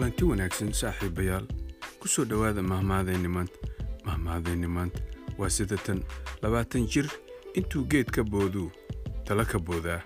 kulanti wanaagsan saaxiibayaal. Ku soo dhowaada mahmaadayni maanta. Mahmaadayni maanta waa sidatan labaatan jir. Intuu geed ka booduu tala ka boodaa.